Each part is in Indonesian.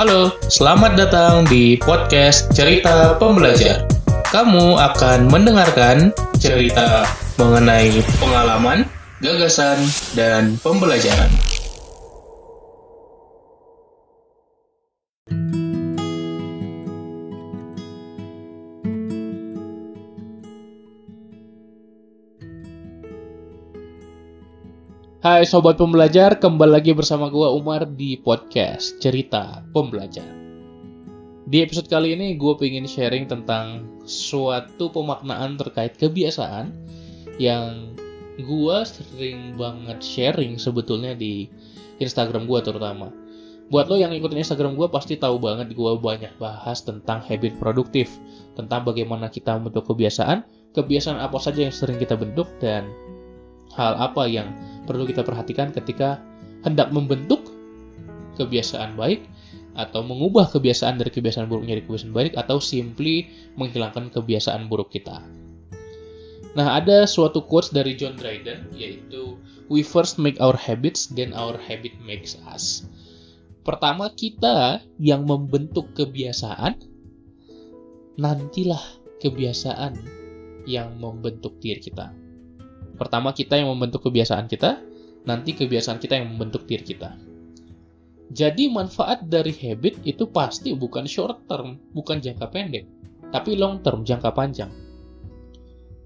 Halo, selamat datang di podcast Cerita Pembelajar. Kamu akan mendengarkan cerita mengenai pengalaman, gagasan, dan pembelajaran. Hai sobat pembelajar, kembali lagi bersama gua Umar di podcast Cerita Pembelajar. Di episode kali ini gue pengen sharing tentang suatu pemaknaan terkait kebiasaan yang gue sering banget sharing sebetulnya di Instagram gue terutama. Buat lo yang ikutin Instagram gue pasti tahu banget gue banyak bahas tentang habit produktif, tentang bagaimana kita membentuk kebiasaan, kebiasaan apa saja yang sering kita bentuk, dan hal apa yang perlu kita perhatikan ketika hendak membentuk kebiasaan baik atau mengubah kebiasaan dari kebiasaan buruk menjadi kebiasaan baik atau simply menghilangkan kebiasaan buruk kita. Nah, ada suatu quotes dari John Dryden yaitu we first make our habits then our habit makes us. Pertama kita yang membentuk kebiasaan nantilah kebiasaan yang membentuk diri kita. Pertama kita yang membentuk kebiasaan kita, nanti kebiasaan kita yang membentuk diri kita. Jadi manfaat dari habit itu pasti bukan short term, bukan jangka pendek, tapi long term, jangka panjang.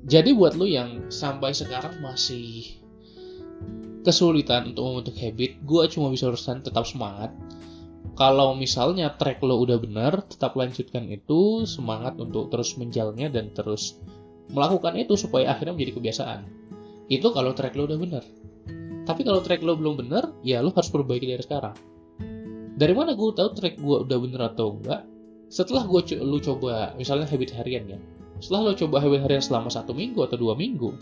Jadi buat lo yang sampai sekarang masih kesulitan untuk membentuk habit, gue cuma bisa urusan tetap semangat. Kalau misalnya track lo udah bener, tetap lanjutkan itu, semangat untuk terus menjalannya dan terus melakukan itu supaya akhirnya menjadi kebiasaan. Itu kalau track lo udah bener. Tapi kalau track lo belum bener, ya lo harus perbaiki dari sekarang. Dari mana gue tahu track gue udah bener atau enggak? Setelah gue co lo coba, misalnya habit harian ya. Setelah lo coba habit harian selama satu minggu atau dua minggu,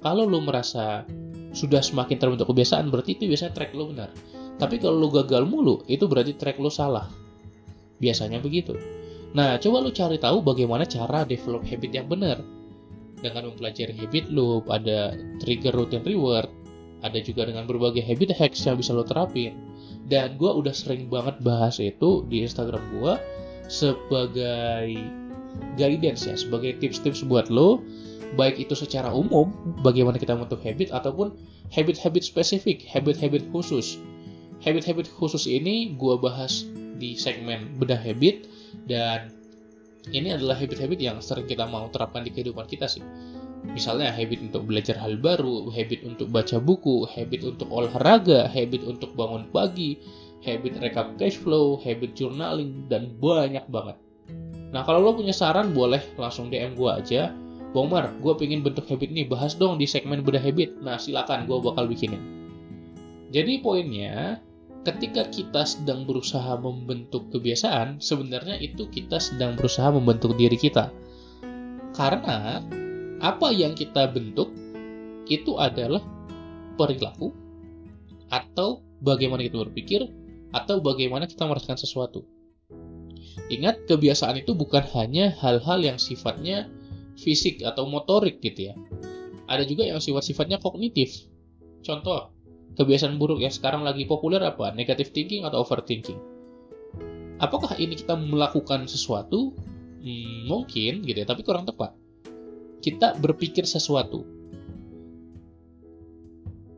kalau lo merasa sudah semakin terbentuk kebiasaan, berarti itu biasanya track lo benar. Tapi kalau lo gagal mulu, itu berarti track lo salah. Biasanya begitu. Nah, coba lo cari tahu bagaimana cara develop habit yang benar dengan mempelajari habit loop, ada trigger routine reward, ada juga dengan berbagai habit hacks yang bisa lo terapin. Dan gue udah sering banget bahas itu di Instagram gue sebagai guidance ya, sebagai tips-tips buat lo, baik itu secara umum, bagaimana kita membentuk habit, ataupun habit-habit spesifik, habit-habit khusus. Habit-habit khusus ini gue bahas di segmen bedah habit, dan ini adalah habit-habit yang sering kita mau terapkan di kehidupan kita sih. Misalnya habit untuk belajar hal baru, habit untuk baca buku, habit untuk olahraga, habit untuk bangun pagi, habit rekap cash flow, habit journaling, dan banyak banget. Nah kalau lo punya saran boleh langsung DM gue aja. Bang Mar, gue pengen bentuk habit nih, bahas dong di segmen bedah habit. Nah silakan, gue bakal bikinin. Jadi poinnya, ketika kita sedang berusaha membentuk kebiasaan, sebenarnya itu kita sedang berusaha membentuk diri kita. Karena apa yang kita bentuk itu adalah perilaku atau bagaimana kita berpikir atau bagaimana kita merasakan sesuatu. Ingat, kebiasaan itu bukan hanya hal-hal yang sifatnya fisik atau motorik gitu ya. Ada juga yang sifat-sifatnya kognitif. Contoh, kebiasaan buruk yang sekarang lagi populer apa? Negative thinking atau overthinking? Apakah ini kita melakukan sesuatu? Hmm, mungkin gitu ya, tapi kurang tepat. Kita berpikir sesuatu.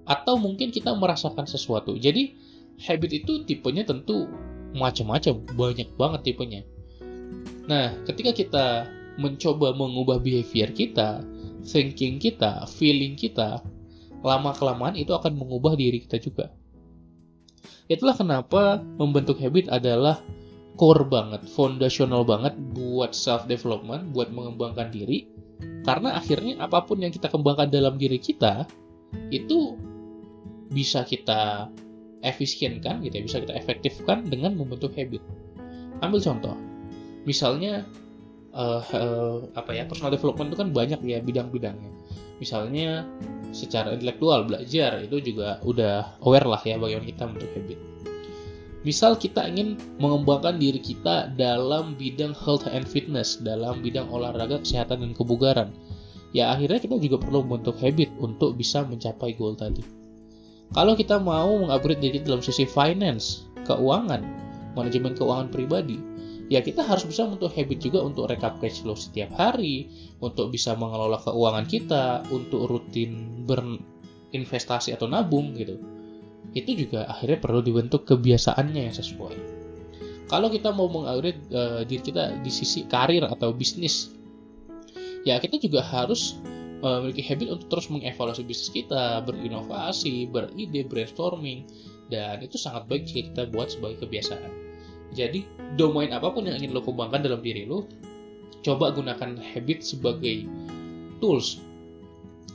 Atau mungkin kita merasakan sesuatu. Jadi, habit itu tipenya tentu macam-macam, banyak banget tipenya. Nah, ketika kita mencoba mengubah behavior kita, thinking kita, feeling kita, lama-kelamaan itu akan mengubah diri kita juga. Itulah kenapa membentuk habit adalah core banget, fondasional banget buat self development, buat mengembangkan diri. Karena akhirnya apa pun yang kita kembangkan dalam diri kita itu bisa kita efisienkan gitu ya, bisa kita efektifkan dengan membentuk habit. Ambil contoh. Misalnya uh, uh, apa ya, personal development itu kan banyak ya bidang-bidangnya. Misalnya secara intelektual belajar itu juga udah aware lah ya bagaimana kita bentuk habit. Misal kita ingin mengembangkan diri kita dalam bidang health and fitness, dalam bidang olahraga, kesehatan dan kebugaran. Ya akhirnya kita juga perlu membentuk habit untuk bisa mencapai goal tadi. Kalau kita mau mengupgrade diri dalam sisi finance, keuangan, manajemen keuangan pribadi ya kita harus bisa untuk habit juga untuk rekap cash flow setiap hari, untuk bisa mengelola keuangan kita, untuk rutin berinvestasi atau nabung gitu. Itu juga akhirnya perlu dibentuk kebiasaannya yang sesuai. Kalau kita mau mengupgrade uh, diri kita di sisi karir atau bisnis, ya kita juga harus uh, memiliki habit untuk terus mengevaluasi bisnis kita, berinovasi, beride, brainstorming, dan itu sangat baik jika kita buat sebagai kebiasaan jadi domain apa pun yang ingin lo kembangkan dalam diri lo, coba gunakan habit sebagai tools,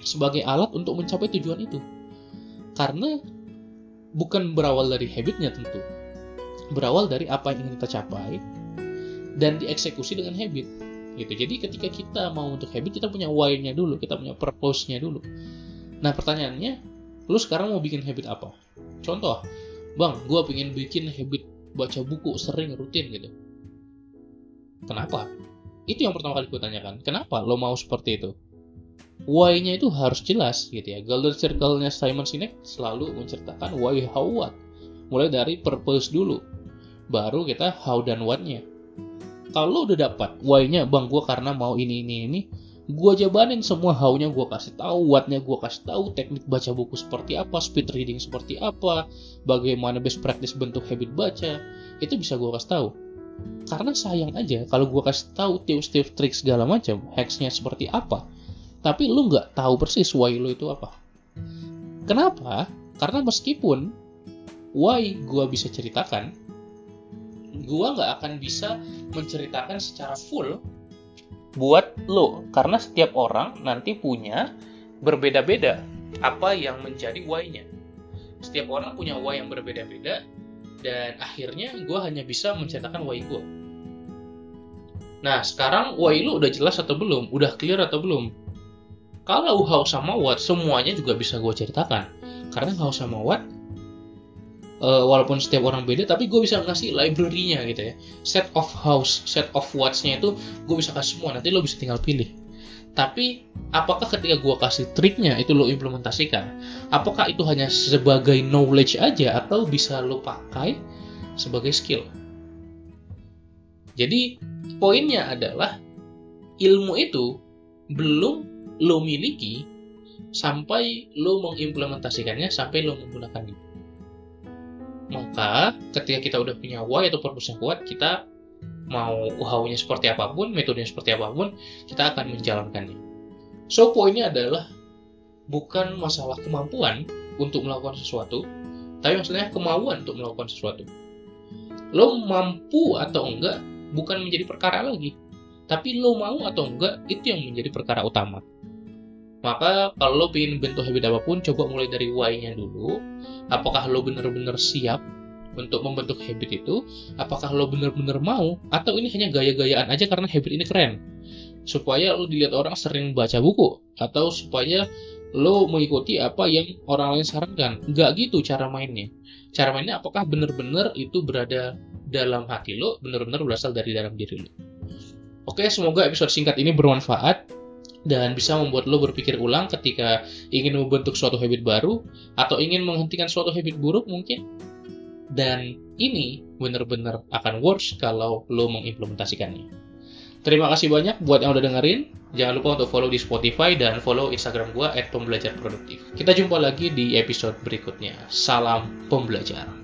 sebagai alat untuk mencapai tujuan itu. Karena bukan berawal dari habitnya tentu, berawal dari apa yang ingin kita capai dan dieksekusi dengan habit. Gitu. Jadi ketika kita mau untuk habit, kita punya why-nya dulu, kita punya purpose-nya dulu. Nah pertanyaannya, lu sekarang mau bikin habit apa? Contoh, bang, gue pengen bikin habit baca buku sering rutin gitu. Kenapa? Itu yang pertama kali gue tanyakan. Kenapa lo mau seperti itu? Why-nya itu harus jelas gitu ya. Golden circle-nya Simon Sinek selalu menceritakan why how what. Mulai dari purpose dulu baru kita how dan what-nya. Kalau udah dapat why-nya bang gue karena mau ini ini ini gue jabanin semua how-nya gue kasih tahu what-nya gue kasih tahu teknik baca buku seperti apa speed reading seperti apa bagaimana best practice bentuk habit baca itu bisa gue kasih tahu. Karena sayang aja kalau gue kasih tahu tips-tips trik segala macam hacksnya seperti apa tapi lu nggak tahu persis why lu itu apa. Kenapa? Karena meskipun why gue bisa ceritakan gue nggak akan bisa menceritakan secara full buat lo karena setiap orang nanti punya berbeda-beda apa yang menjadi why-nya. Setiap orang punya why yang berbeda-beda dan akhirnya gue hanya bisa menceritakan why gue. Nah, sekarang why lo udah jelas atau belum? Udah clear atau belum? Kalau how sama what, semuanya juga bisa gue ceritakan. Karena how sama what uh, walaupun setiap orang beda tapi gue bisa ngasih library-nya gitu ya. Set of house set of what's-nya itu gue bisa kasih semua nanti lo bisa tinggal pilih. Tapi apakah ketika gue kasih triknya itu lo implementasikan? Apakah itu hanya sebagai knowledge aja atau bisa lo pakai sebagai skill? Jadi poinnya adalah ilmu itu belum lo miliki sampai lo mengimplementasikannya sampai lo menggunakannya maka ketika kita udah punya why atau purpose yang kuat, kita mau how-nya seperti apa pun, metodenya seperti apa pun, kita akan menjalankannya. So, poinnya adalah bukan masalah kemampuan untuk melakukan sesuatu, tapi maksudnya kemauan untuk melakukan sesuatu. Lo mampu atau enggak bukan menjadi perkara lagi, tapi lo mau atau enggak itu yang menjadi perkara utama. Maka kalau lo pengen bentuk habit apa pun, coba mulai dari why-nya dulu. Apakah lo bener-bener siap untuk membentuk habit itu? Apakah lo bener-bener mau? Atau ini hanya gaya-gayaan aja karena habit ini keren? Supaya lo dilihat orang sering baca buku. Atau supaya lo mengikuti apa yang orang lain sarankan. Nggak gitu cara mainnya. Cara mainnya apakah bener-bener itu berada dalam hati lo, bener-bener berasal dari dalam diri lo. Oke, semoga episode singkat ini bermanfaat dan bisa membuat lo berpikir ulang ketika ingin membentuk suatu habit baru atau ingin menghentikan suatu habit buruk mungkin. Dan ini benar-benar akan works kalau lo mengimplementasikannya. Terima kasih banyak buat yang udah dengerin. Jangan lupa untuk follow di Spotify dan follow Instagram gue at pembelajar produktif. Kita jumpa lagi di episode berikutnya. Salam pembelajar.